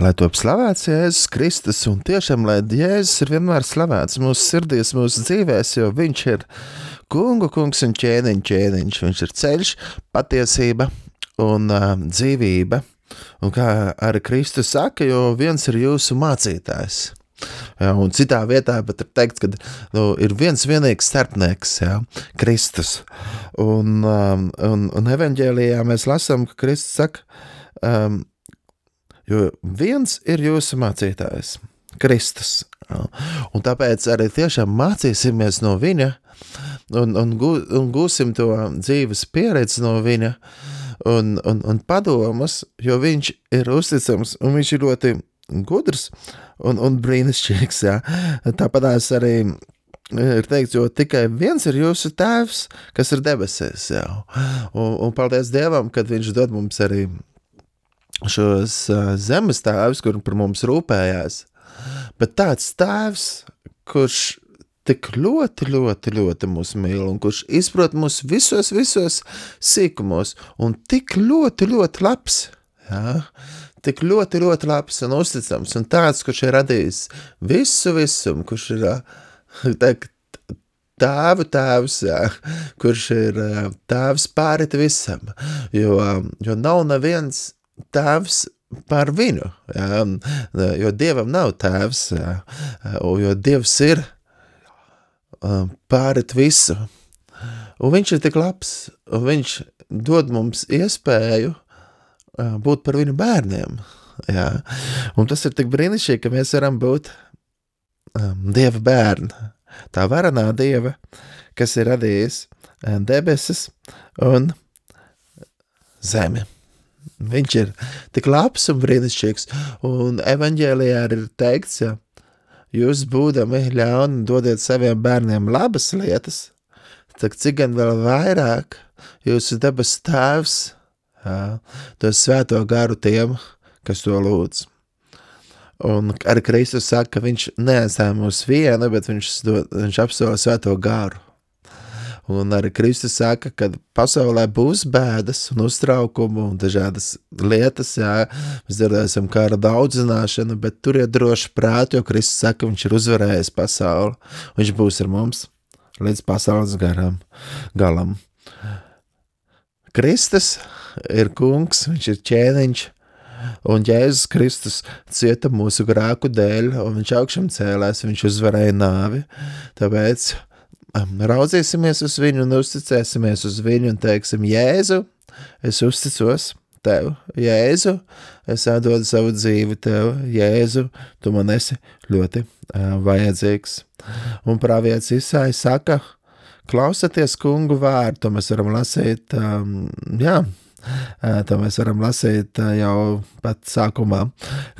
Lai top slavēts Jēzus Kristus, un tiešām, lai Jēzus ir vienmēr slavēts mūsu sirdīs, mūsu dzīvēs, jo Viņš ir kungu kungs un ķēniņš, ķēniņš. Viņš ir ceļš, patiesība un uh, dzīvība. Un kā arī Kristus saka, jo viens ir jūsu mācītājs. Ja, un citā vietā pat ir teikts, ka nu, ir viens vienīgs starpnieks, ja, Kristus. Un, um, un, un evanģēlijā mēs lasām, ka Kristus saka, um, Jo viens ir jūsu mācītājs, Kristus. Un tāpēc arī tiešām mācīsimies no viņa un, un, gū, un gūsim to dzīves pieredzi no viņa un, un, un padomus, jo viņš ir uzticams un viņš ir ļoti gudrs un, un brīnišķīgs. Jā. Tāpat arī ir teikts, jo tikai viens ir jūsu tēvs, kas ir debesīs. Un, un paldies Dievam, kad viņš dod mums arī šos zemes tēvus, kur par mums rūpējās, bet tāds tēvs, kurš tik ļoti, ļoti, ļoti mūs mīl un kurš izprot mūs visos, visos sīkumos un tik ļoti, ļoti labs, jā, tik ļoti, ļoti labs un uzticams un tāds, kurš ir radījis visu visumu, kurš ir teikt, tēvu tēvs, jā, kurš ir tēvs pārit visam, jo, jo nav neviens tēvs par viņu, jo Dievam nav tēvs, jo Dievs ir pārit visu. Un viņš ir tik labs, un viņš dod mums iespēju būt par viņu bērniem. Jā. Un tas ir tik brīnišķīgi, ka mēs varam būt um, Dieva bērni. Tā varenā Dieva, kas ir radījis debesis un zemi. Viņš ir tik labs un brīnišķīgs. Un evanģēlijā ir teikts, ja jūs būdami ļauni dodiet saviem bērniem labas lietas, tad cik gan vēl vairāk jūsu debes tēvs dos svēto garu tiem, kas to lūdz. Un arī Kristus saka, ka viņš neatstāja mūs vienu, bet viņš, dod, viņš apsola svēto garu. Un arī Kristus saka, ka pasaulē būs bēdas un uztraukumi un dažādas lietas, jā, mēs dzirdēsim kara daudzināšanu, bet turiet droši prātu, jo Kristus saka, viņš ir uzvarējis pasauli, viņš būs ar mums līdz pasaules garam, galam. Kristus ir kungs, viņš ir ķēniņš, un Jēzus Kristus cieta mūsu grēku dēļ, un viņš augšām cēlēs, viņš uzvarēja nāvi, tāpēc raudzīsimies uz viņu un uzticēsimies uz viņu un teiksim, Jēzu, es uzticos tev, Jēzu, es atdodu savu dzīvi tev, Jēzu, tu man esi ļoti uh, vajadzīgs. Un pravietis Isai saka, klausieties kungu vārdu, mēs varam lasīt, um, jā, To mēs varam lasīt jau pat sākumā.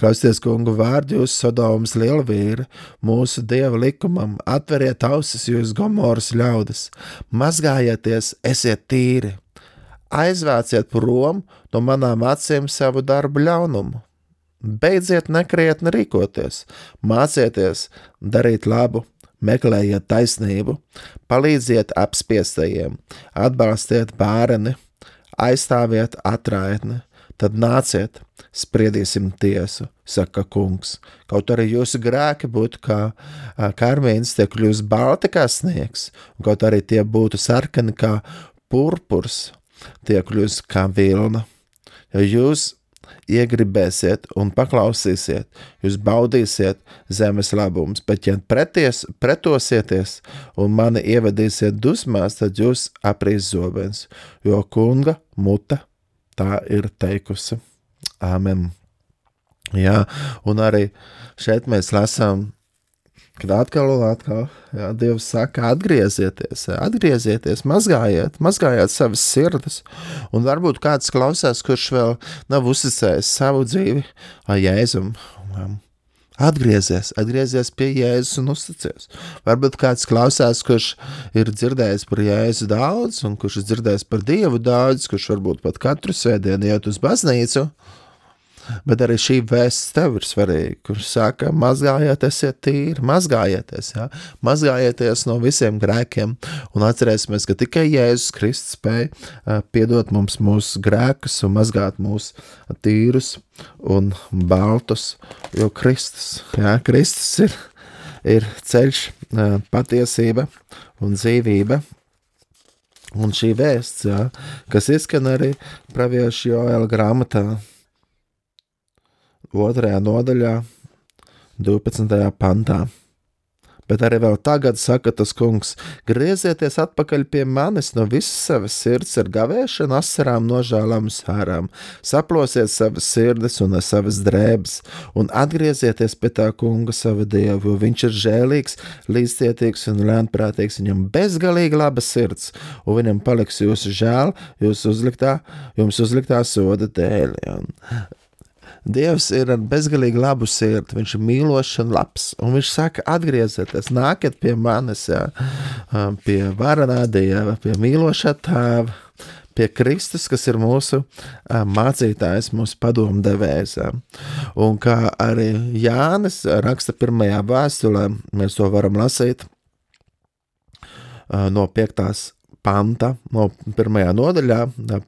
Klausieties, kungu vārdu, jūs Sodomas lielvīri, mūsu dieva likumam, atveriet ausis, jūs gomoras ļaudis, mazgājieties, esiet tīri, aizvāciet prom no manām acīm savu darbu ļaunumu. Beidziet nekrietni rīkoties, mācieties darīt labu, meklējiet taisnību, palīdziet apspiestajiem, atbalstiet bērni, aizstāviet atraitni, tad nāciet, spriedīsim tiesu, saka kungs. Kaut arī jūsu grēki būtu kā karmīns, tie kļūst balti kā sniegs, un kaut arī tie būtu sarkani kā purpurs, tie kļūst kā vilna. Jo jūs iegribēsiet un paklausīsiet, jūs baudīsiet zemes labumus, bet ja preties, pretosieties un mani ievedīsiet dusmās, tad jūs aprīs zobens, jo kunga muta tā ir teikusi. Āmen. Jā, un arī šeit mēs lasām Kad atkal un atkal jā, Dievs saka, atgriezieties, atgriezieties, mazgājiet, mazgājiet savas sirdis. Un varbūt kāds klausās, kurš vēl nav uzticējis savu dzīvi Jēzum. Atgriezies, atgriezies pie Jēzus un uzticies. Varbūt kāds klausās, kurš ir dzirdējis par Jēzu daudz, un kurš ir dzirdējis par Dievu daudz, kurš varbūt pat katru svētdienu iet uz baznīcu. Bet arī šī vēsts tev ir svarīga, kurš saka, mazgājiet, esiet tīri, mazgājieties, ja? mazgājieties no visiem grēkiem un atcerēsimies, ka tikai Jēzus Kristus spēja uh, piedot mums mūsu grēkus un mazgāt mūsu tīrus un baltus, jo Kristus, ja? Kristus ir, ir ceļš, uh, patiesība un dzīvība, Un šī vēsts, jā, kas izskan arī praviešu Joēla grāmatā, otrajā nodaļā, 12. pantā. Bet arī vēl tagad saka tas kungs: griezieties atpakaļ pie manis no visas savas sirds ar gavēšanu, asarām, nožēlām un sārām. Saplosiet savas sirdis un savas drēbes, un atgriezieties pie tā kunga sava dieva, jo viņš ir žēlīgs, līdzcietīgs un lēnprātīgs. Viņam bezgalīgi laba sirds, un viņam paliks jūsu žēl, jūsu uzliktā, jums uzliktā soda dēļ. Ja. Dievs ir ar bezgalīgi labu sirdi, viņš ir mīlošs un labs. Un viņš saka, atgriezieties, nāciet pie manis, jā, pie varanā dieva, pie mīlošā tēva. Pie Kristus, kas ir mūsu mācītājs, mūsu padomdevējs. Un kā arī Jānis raksta pirmajā vēstulē, mēs to varam lasīt no 5 panta, no pirmajā nodaļā,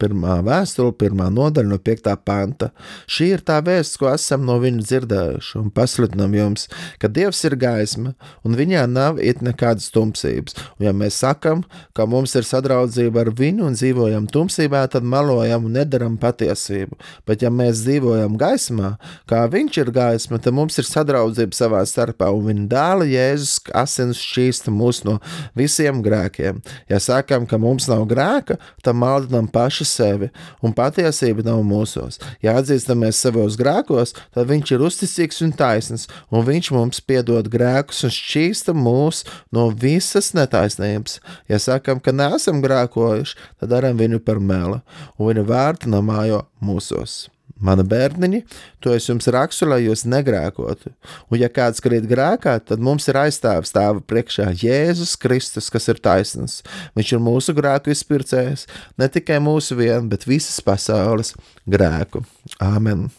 pirmā vēstule, pirmā nodaļa no piektā panta. Šī ir tā vēsts, ko esam no viņa dzirdējuši un pasludinām jums, ka Dievs ir gaisma un viņā nav it nekādas tumsības. Un ja mēs sakam, ka mums ir sadraudzība ar viņu un dzīvojam tumsībā, tad melojam un nedaram patiesību. Bet ja mēs dzīvojam gaismā, kā viņš ir gaisma, tad mums ir sadraudzība savā starpā un viņa dēla Jēzus asins šķīsta mūs no visiem grēkiem. Ja sakam, sakām, ka mums nav grēka, tad maldinām paši sevi, un patiesība nav mūsos. Ja atzīstamies savos grēkos, tad viņš ir uzticīgs un taisns, un viņš mums piedod grēkus un šķīsta mūs no visas netaisnības. Ja sakām, ka neesam grēkojuši, tad darām viņu par meli, un viņa vārta namājo mūsos. Mana bērniņi, to es jums rakstu, lai jūs negrēkotu. Un, ja kāds krīt grēkā, tad mums ir aizstāvis stāva priekšā Jēzus Kristus, kas ir taisnīgs. Viņš ir mūsu grēku izpircējs, ne tikai mūsu vienu, bet visas pasaules grēku. Āmen!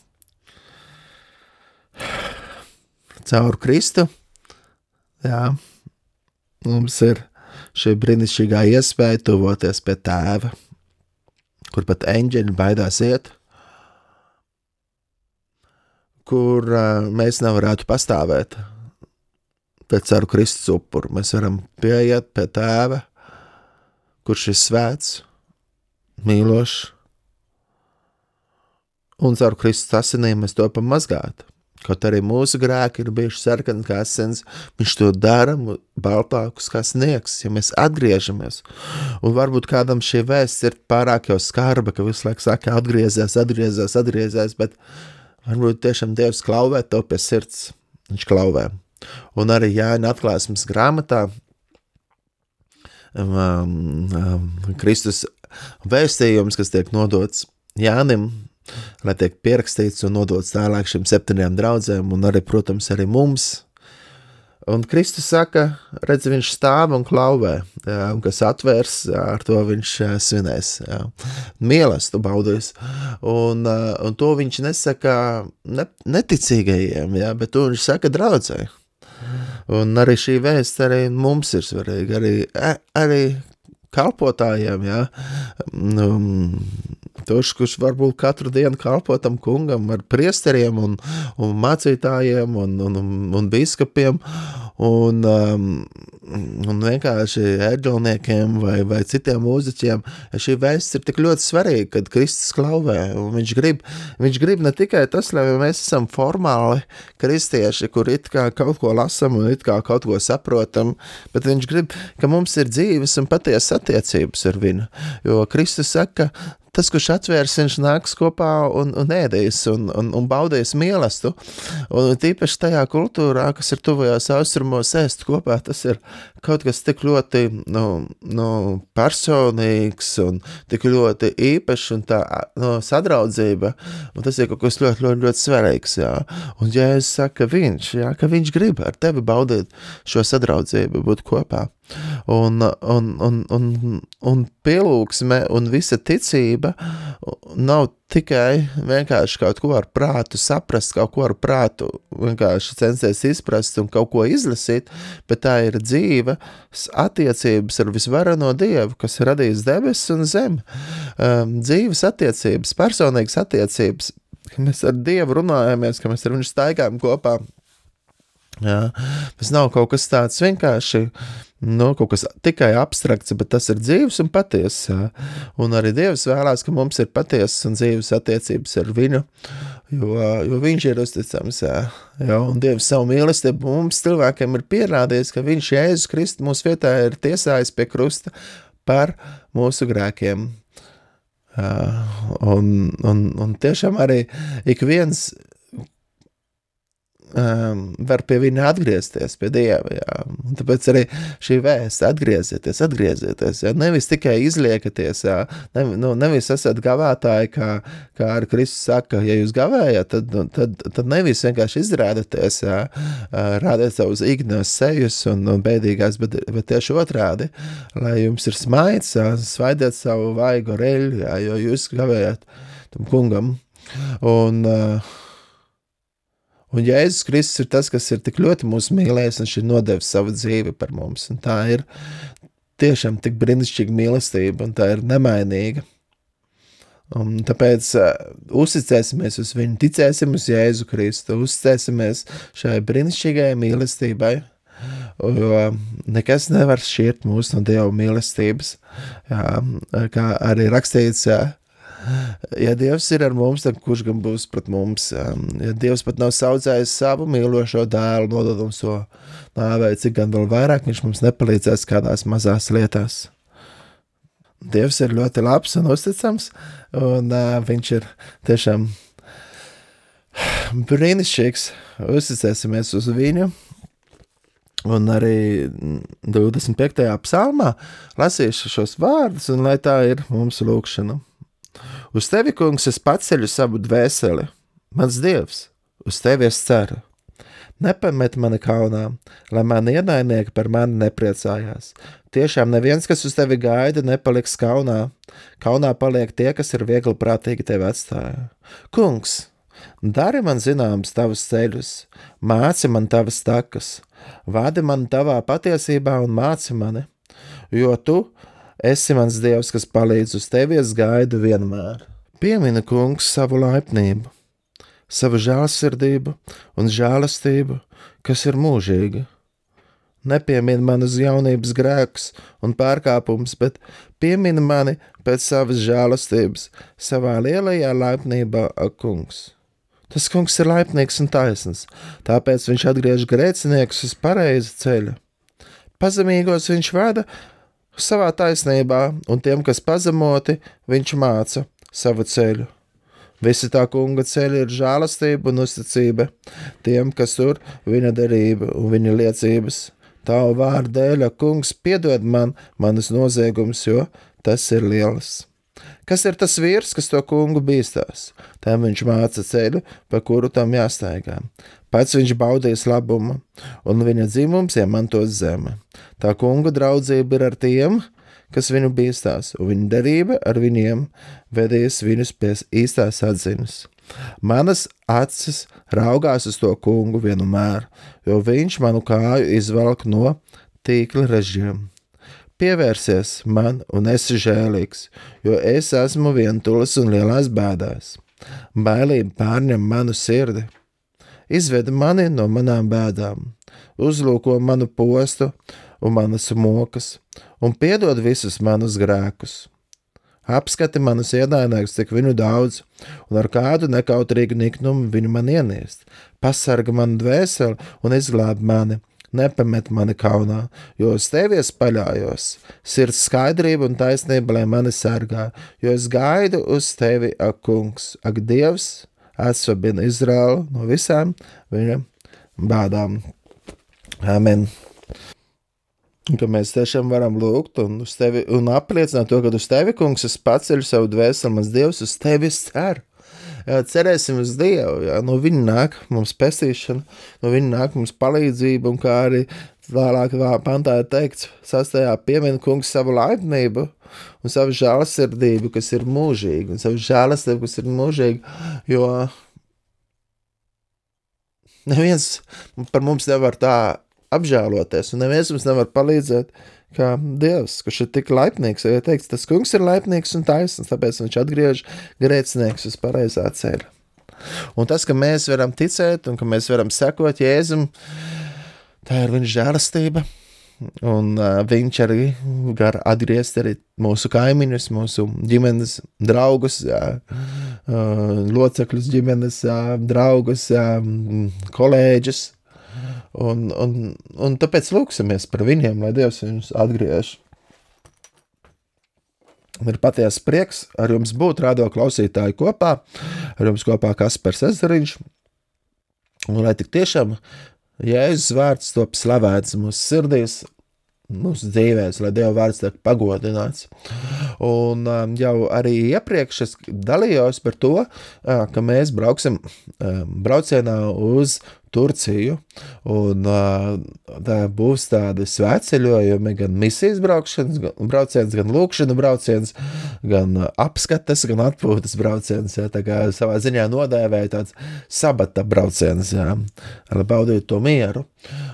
Caur Kristu jā, mums ir šī brīnišķīgā iespēja tuvoties pie tēva, kur pat eņģeļi baidās iet kur uh, mēs nevarētu pastāvēt. Pēc caru Kristus upuru mēs varam pieiet pie tēva, kurš ir svēts, mīlošs, un caur Kristus asinīm mēs to pamazgāt. Kaut arī mūsu grēki ir bijuši sarkani kā asins, viņš to dara baltākus kā sniegs, ja mēs atgriežamies. Un varbūt kādam šī vēsts ir pārāk jau skarba, ka visu laiku saka atgriezies, atgriezies, atgriezies, bet Varbūt tiešām Dievs klauvē to pie sirds. Viņš klauvē. Un arī Jāņa atklāsmes grāmatā um, um, Kristus vēstījums, kas tiek nodots Jānim, lai tiek pierakstīts un nodots tālāk šiem septiņiem draudzēm, un arī, protams, arī mums, Un Kristus saka, redz, viņš stāv un klauvē, un kas atvērs, ar to viņš svinēs. Mīlestību baudīs. Un, un to viņš nesaka ne, neticīgajiem, jā, bet to viņš saka draudzē. Un arī šī vēsts arī mums ir svarīga, arī, arī kalpotājiem, jā. Um, Tos, kurš varbūt katru dienu kalpo tam kungam ar priesteriem un, un mācītājiem un, un, un biskupiem un, um, un vienkārši ērģelniekiem vai, vai citiem mūziķiem. Šī vēsts ir tik ļoti svarīga, kad Kristus klauvē. Viņš grib, viņš grib ne tikai tas, lai mēs esam formāli kristieši, kur it kā kaut ko lasam un it kā kaut ko saprotam, bet viņš grib, ka mums ir dzīves un patiesas attiecības ar viņu. Jo Kristus saka, tas, kurš atvērs, viņš nāks kopā un, un ēdīs un, un, un baudīs mīlestību. Un tīpaši tajā kultūrā, kas ir tuvajos austrumos, ēst kopā, tas ir kaut kas tik ļoti nu, nu, personīgs un tik ļoti īpašs un tā nu, sadraudzība. Un tas ir kaut kas ļoti, ļoti, ļoti svarīgs. Jā. Un ja es saku, ka viņš, jā, ka viņš grib ar tevi baudīt šo sadraudzību, būt kopā. Un, un, un, un, un pielūgsme un visa ticība nav tikai vienkārši kaut ko ar prātu saprast, kaut ko ar prātu vienkārši censties izprast un kaut ko izlasīt, bet tā ir dzīve attiecības ar visvarano Dievu, kas ir radījis debesis un zemi. Um, dzīves attiecības, personīgas attiecības, ka mēs ar Dievu runājamies, ka mēs ar viņu staigājam kopā. Jā, tas nav kaut kas tāds vienkārši nu, kaut kas tikai abstrakts, bet tas ir dzīves un patiesas. Un arī Dievs vēlās, ka mums ir patiesas un dzīves attiecības ar viņu, jo, jo viņš ir uzticams. Jā. Jā, un Dievs savu mīlestību mums cilvēkiem ir pierādījis, ka viņš Jēzus Kristus mūsu vietā ir tiesājis pie krusta par mūsu grēkiem. Uh, un, un, un tiešām arī ik viens um, var pie viņa atgriezties, pie Dieva. Jā. Un tāpēc arī šī vēsts atgriezieties, atgriezieties. Jā. Nevis tikai izliekaties, jā. Ne, nu, nevis esat gavētāji, kā, kā ar Kristus saka, ja jūs gavējat, tad, nu, tad, tad nevis vienkārši izrādaties, jā, rādiet savus ignos sejus un, un bēdīgās, bet, bet tieši otrādi, lai jums ir smaids, jā, svaidiet savu vaigu reļu, jā, jo jūs gavējat tam kungam. Un, uh, Un Jēzus Kristus ir tas, kas ir tik ļoti mūsu mīlējis, un viņš ir nodevis savu dzīvi par mums. Un tā ir tiešām tik brīnišķīga mīlestība, un tā ir nemainīga. Un tāpēc uh, uzticēsimies uz viņu, ticēsim uz Jēzu Kristu, uzticēsimies šai brīnišķīgajai mīlestībai, jo nekas nevar šķirt mūs no Dieva mīlestības. Jā, kā arī rakstīts, jā, Ja Dievs ir ar mums, tad kurš gan būs pret mums? Ja Dievs pat nav saucējis savu mīlošo dēlu, nodod mums to nāvei, cik gan vēl vairāk viņš mums nepalīdzēs kādās mazās lietās. Dievs ir ļoti labs un uzticams, un uh, viņš ir tiešām brīnišķīgs. Uzticēsimies uz viņu. Un arī 25. psalmā lasīšu šos vārdus, un lai tā ir mūsu lūkšana. Uz tevi, kungs, es paceļu savu dvēseli, mans dievs, uz tevi es ceru. Nepamet mani kaunā, lai mani ienaidnieki par mani nepriecājās. Tiešām neviens, kas uz tevi gaida, nepaliks kaunā. Kaunā paliek tie, kas ir viegli prātīgi tevi atstāja. Kungs, dari man zināms tavus ceļus, māci man tavas takas, vadi man tavā patiesībā un māci mani, jo tu Esi mans dievs, kas palīdz uz tevi, es gaidu vienmēr. Piemini, kungs, savu laipnību, savu žēlsirdību un žēlastību, kas ir mūžīga. Nepiemini man uz jaunības grēkus un pārkāpumus, bet piemini mani pēc savas žēlastības, savā lielajā laipnībā, ak, kungs. Tas kungs ir laipnīgs un taisns, tāpēc viņš atgriež grēciniekus uz pareizu ceļu. Pazemīgos viņš vada savā taisnībā, un tiem, kas pazemoti, viņš māca savu ceļu. Visi tā kunga ceļi ir žēlastība un uzticība tiem, kas tur viņa derība un viņa liecības. Tavu vārdu dēļ, kungs, piedod man manas noziegumus, jo tas ir liels. Kas ir tas vīrs, kas to kungu bīstās? Tam viņš māca ceļu, pa kuru tam jāstaigā. Pats viņš baudīs labumu, un viņa dzimums iemantos zeme. Tā kunga draudzība ir ar tiem, kas viņu bīstās, un viņa derība ar viņiem vedīs viņus pie īstās atziņas. Manas acis raugās uz to kungu vienmēr, jo viņš manu kāju izvelk no tīkla režiem. Pievērsies man un esi žēlīgs, jo es esmu vientulis un lielās bēdās. Bailība pārņem manu sirdi izved mani no manām bēdām, uzlūko manu postu un manas mokas, un piedod visus manus grēkus. Apskati manus ienaidniekus, cik viņu daudz, un ar kādu nekautrīgu niknumu viņu man ieniest. Pasarga manu dvēseli un izglāb mani, nepamet mani kaunā, jo uz tevi es paļājos. Sirds skaidrība un taisnība, lai mani sargā, jo es gaidu uz tevi, ak, kungs, ak, Dievs, atsvabina Izraelu no visām viņa bādām. Amen. Un ka mēs tiešām varam lūgt un, tevi, un apliecināt to, ka uz tevi, kungs, es paceļu savu dvēseli, mans Dievs, uz tevi ceru. Cerēsim uz Dievu. Jā, no viņa nāk mums pestīšana, no viņa nāk mums palīdzība, un kā arī vēlāk pantā ir teikts, sastajā piemina kungs savu laipnību un savu žēlasirdību, kas ir mūžīga, un savu žēlastību, kas ir mūžīga, jo neviens par mums nevar tā apžēloties, un neviens mums nevar palīdzēt, kā Dievs, kurš ir tik laipnīgs. Ja teiks, tas kungs ir laipnīgs un taisns, tāpēc viņš atgriež grēcinieks uz pareizā ceļa. Un tas, ka mēs varam ticēt un ka mēs varam sekot Jēzum, tā ir viņa žēlastība. Un uh, viņš arī var atgriezt arī mūsu kaimiņus, mūsu ģimenes draugus, jā, uh, locekļus, ģimenes jā, draugus, jā, kolēģus, Un, un, un tāpēc lūksimies par viņiem, lai Dievs viņus atgriež. Ir patiesa prieks ar jums būt radio klausītāji kopā, ar jums kopā Kaspars Ezeriņš. Un lai tik tiešām Jēzus vārds top slavēts mūsu sirdīs, mūsu dzīvēs, lai Dieva vārds tiek pagodināts. Un um, jau arī iepriekš es dalījos par to, uh, ka mēs brauksim um, braucienā uz Turciju. Un, tā būs tādi svētceļojumi, gan misijas braukšanas, gan brauciens, gan lūkšana brauciens, gan apskates, gan atpūtas brauciens. Jā, tā kā savā ziņā nodēvēja tāds sabata brauciens, jā, lai baudītu to mieru.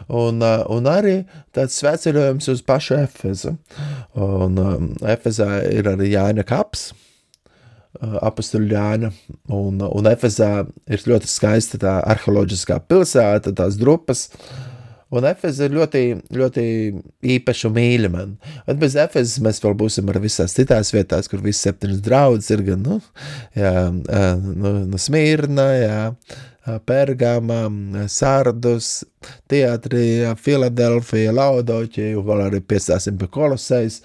Un, un arī tāds svētceļojums uz pašu Efezu. Un Efezā ir arī Jāņa kaps apakstuļu Jāņa. Un, un Efezā ir ļoti skaista tā arheoloģiskā pilsēta, tās drupas. Un Efeza ir ļoti, ļoti īpaša un mīļa man. Bet bez Efezas mēs vēl būsim ar visās citās vietās, kur visas septiņas draudzes ir gan, nu, jā, nu, nu Smirna, jā, Pergama, Sārdus, Teatrija, Filadelfija, Laudoķija, vēl arī piestāsim pie Kolosejas.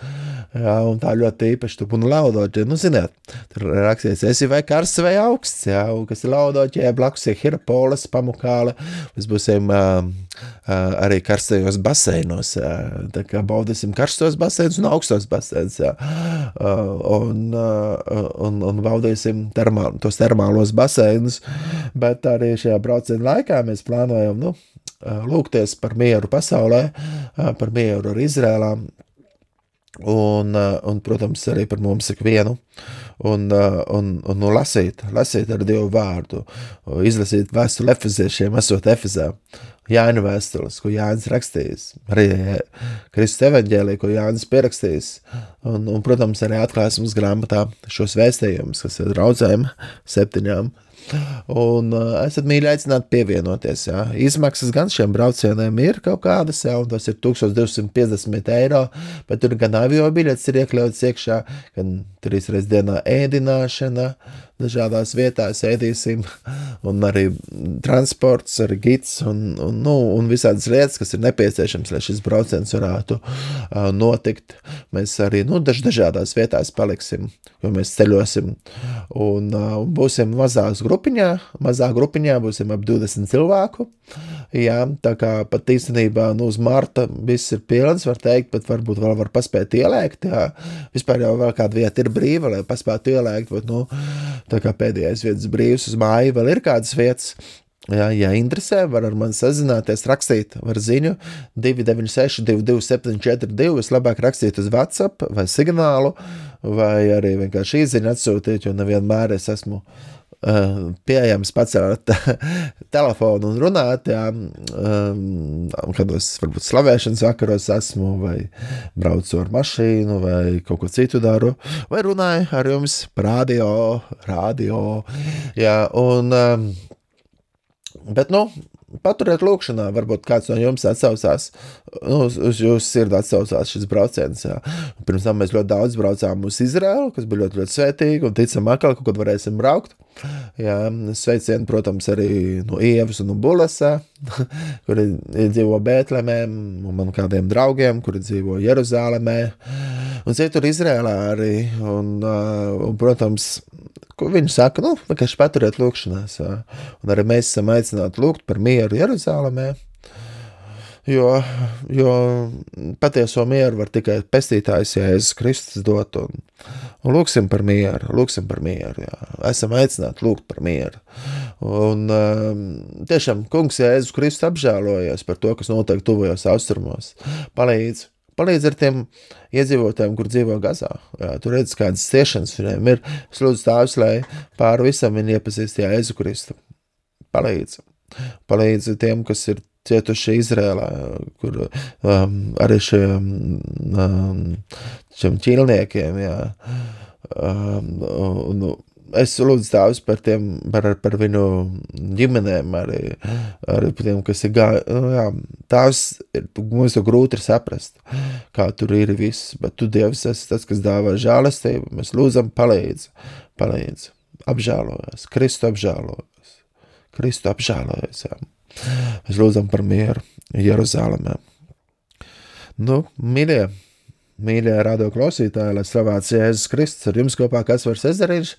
Jā, un tā ļoti īpaši tur un laudoķija. Nu, ziniet, tur rakstīts, esi vai karsts vai augsts, jā, un kas ir laudoķija, blakus ir Hirapolis, Pamukāle. Mēs būsim uh, uh, arī karstajos baseinos, jā. tā kā baudīsim karstos baseinus un augstos baseinus, jā. Uh, un, uh, un, un baudīsim termā, tos termālos baseinus, bet arī šajā brauciena laikā mēs plānojam, nu, lūgties par mieru pasaulē, par mieru ar Izrēlām, Un, uh, un, protams, arī par mums ikvienu. Un, uh, un, un nu, lasīt, lasīt ar Dievu vārdu, izlasīt vēstuli efeziešiem, esot Efezā. Jāņa vēstules, ko Jānis rakstījis, arī Kristus evaņģēlī, ko Jānis pierakstījis, un, un, protams, arī atklāsmes grāmatā šos vēstījumus, kas ir draudzēm septiņām, Un uh, esat mīļi aicināti pievienoties. Jā. Izmaksas gan šiem braucieniem ir kaut kādas, jā, un tas ir 1250 eiro, bet tur gan avio biļets ir iekļauts iekšā, gan trīs reizes dienā ēdināšana, dažādās vietās ēdīsim, un arī transports, arī gids un, un, nu, un visādas lietas, kas ir nepieciešams, lai šis brauciens varētu uh, notikt. Mēs arī nu, daž, dažādās vietās paliksim, jo mēs ceļosim un uh, būsim mazās grupiņā, mazā grupiņā būsim ap 20 cilvēku. Jā, tā kā pat īstenībā nu, uz marta viss ir pilns, var teikt, bet varbūt vēl var paspēt ielēkt. Jā. Vispār jau vēl kāda vieta ir brīva, lai paspētu ielēkt, bet nu, Tā kā pēdējais vietas brīvs uz māju, vēl ir kādas vietas. Jā, ja interesē, var ar mani sazināties, rakstīt, var ziņu 296, 227, 42. Es labāk rakstītu uz WhatsApp vai signālu, vai arī vienkārši īziņu atsūtīt, jo nevienmēr es esmu pieejams pacelt telefonu un runāt, jā, um, kādos varbūt slavēšanas vakaros esmu, vai braucu ar mašīnu, vai kaut ko citu daru, vai runāju ar jums radio, radio, jā, un um, Bet, nu, paturiet lūkšanā, varbūt kāds no jums atsaucās, nu, uz, uz jūsu sirdi atsaucās šis brauciens. Jā. Pirms tam mēs ļoti daudz braucām uz Izraelu, kas bija ļoti, ļoti svētīgi, un ticam, ka kaut kad varēsim braukt. Jā, sveicieni, protams, arī no Ievas un no Bulesā, kuri dzīvo Bētlemē, un man kādiem draugiem, kuri dzīvo Jeruzālēmē, un citur Izrēlā arī, un, un protams, Ko viņi saka, nu, vienkārši paturiet lūkšanās. Jā. Un arī mēs esam aicināti lūgt par mieru Jeruzalemē. Jo, jo patieso mieru var tikai pestītājs Jēzus Kristus dot. Un, un lūksim par mieru, lūksim par mieru. Jā. Esam aicināti lūgt par mieru. Un um, tiešām kungs Jēzus Kristus apžēlojies par to, kas notiek tuvajos austrumos. Palīdz. Palīdz ar tiem iedzīvotājiem, kur dzīvo Gazā. Jā, tur redz, kādas ciešanas viņiem ir. Es lūdzu tēvs, lai pāri visam viņi iepazīst Jēzu Kristu. Palīdz. Palīdz tiem, kas ir cietuši Izrēlā, kur um, arī šiem, um, šiem ķīlniekiem, jā, um, un, es lūdzu tēvs par tiem, par, par viņu ģimenēm, arī, arī par tiem, kas ir gājuši. Nu, jā, tēvs, mums to grūti ir saprast, kā tur ir viss, bet tu, Dievs, esi tas, kas dāvā žēlastību. Mēs lūdzam, palīdz, palīdz, apžēlojas, Kristu apžēlojas, Kristu apžēlojas. Jā. Mēs lūdzam par mieru Jeruzalemē. Nu, mīļie, mīļie radio klausītāji, lai slavēts Jēzus Kristus ar jums kopā, kas var sezeriņš.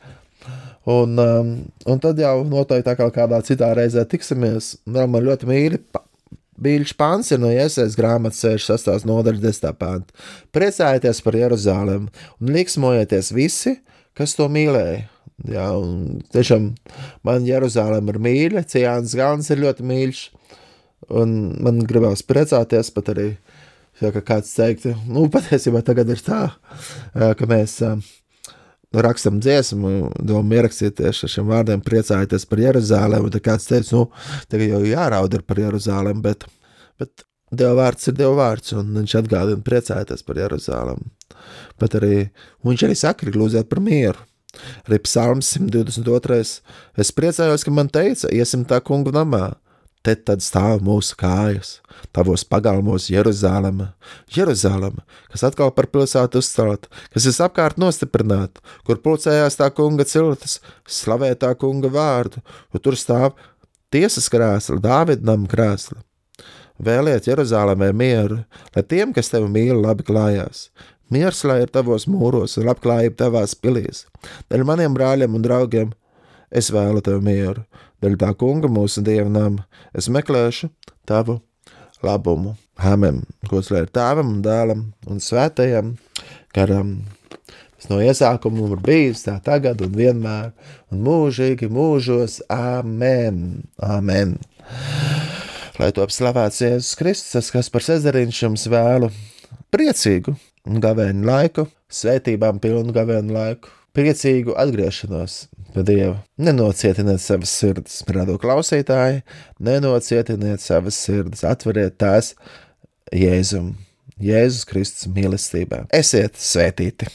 Un, um, un tad jau noteikti kā kādā citā reizē tiksimies. Vēl man ļoti mīļi Bīļš pāns ir no iesaistas grāmatas 66. nodaļas 10. pānta. Priecājieties par Jeruzalem un liksmojieties visi, kas to mīlēja. Jā, un tiešām man Jeruzalem ir mīļa, Cijāns Galns ir ļoti mīļš, un man gribās priecāties pat arī, jā, ka kāds teiktu, nu, patiesībā tagad ir tā, ka mēs rakstam dziesmu, domu ierakstīt tieši ar šiem vārdiem, priecājieties par Jeruzalem, tad kāds teica, nu, tagad jau jāraud par Jeruzalem, bet, bet Dieva vārds ir Dieva vārds, un viņš atgādina priecājieties par Jeruzalem. Bet arī, viņš arī saka, lūdziet par mieru. Arī psalms 122. Es priecājos, ka man teica, iesim tā kungu namā. Te tad stāv mūsu kājas, tavos pagalmos Jeruzaleme, Jeruzaleme, kas atkal par pilsētu uzcelt, kas ir apkārt nostiprināta, kur pulcējās tā kunga ciltis, slavē tā kunga vārdu, jo tur stāv tiesas krēsla, Dāvidnam krēsla. Vēliet Jeruzalemē mieru, lai tiem, kas tevi mīl, labi klājās. Miers lai ir tavos mūros un labklājība tavās pilīs. Dēļ maniem brāļiem un draugiem es vēlu tev mieru. Dēļ tā kunga mūsu dievnam es meklēšu tavu labumu. Amen. Gods lai ir tēvam un dēlam un svētajam garam. Tas no iesākuma ir bijis tā tagad un vienmēr un mūžīgi mūžos. Amen. Amen. Lai to apslavēts Jēzus Kristus, kas par Cezariņš jums vēlu priecīgu gavēņu laiku, svētībām pilnu gavēņu laiku, priecīgu atgriešanos pie Dieva. Nenocietiniet savas sirdis, rado klausītāji, nenocietiniet savas sirdis, atveriet tās Jēzum, Jēzus Kristus mīlestībā. Esiet svētīti!